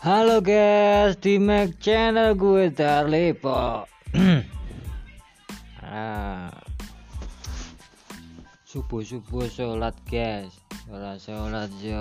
Halo guys, di Mac channel gue Darlipo. Po. Ah. Subuh subuh sholat guys, sholat sholat yo.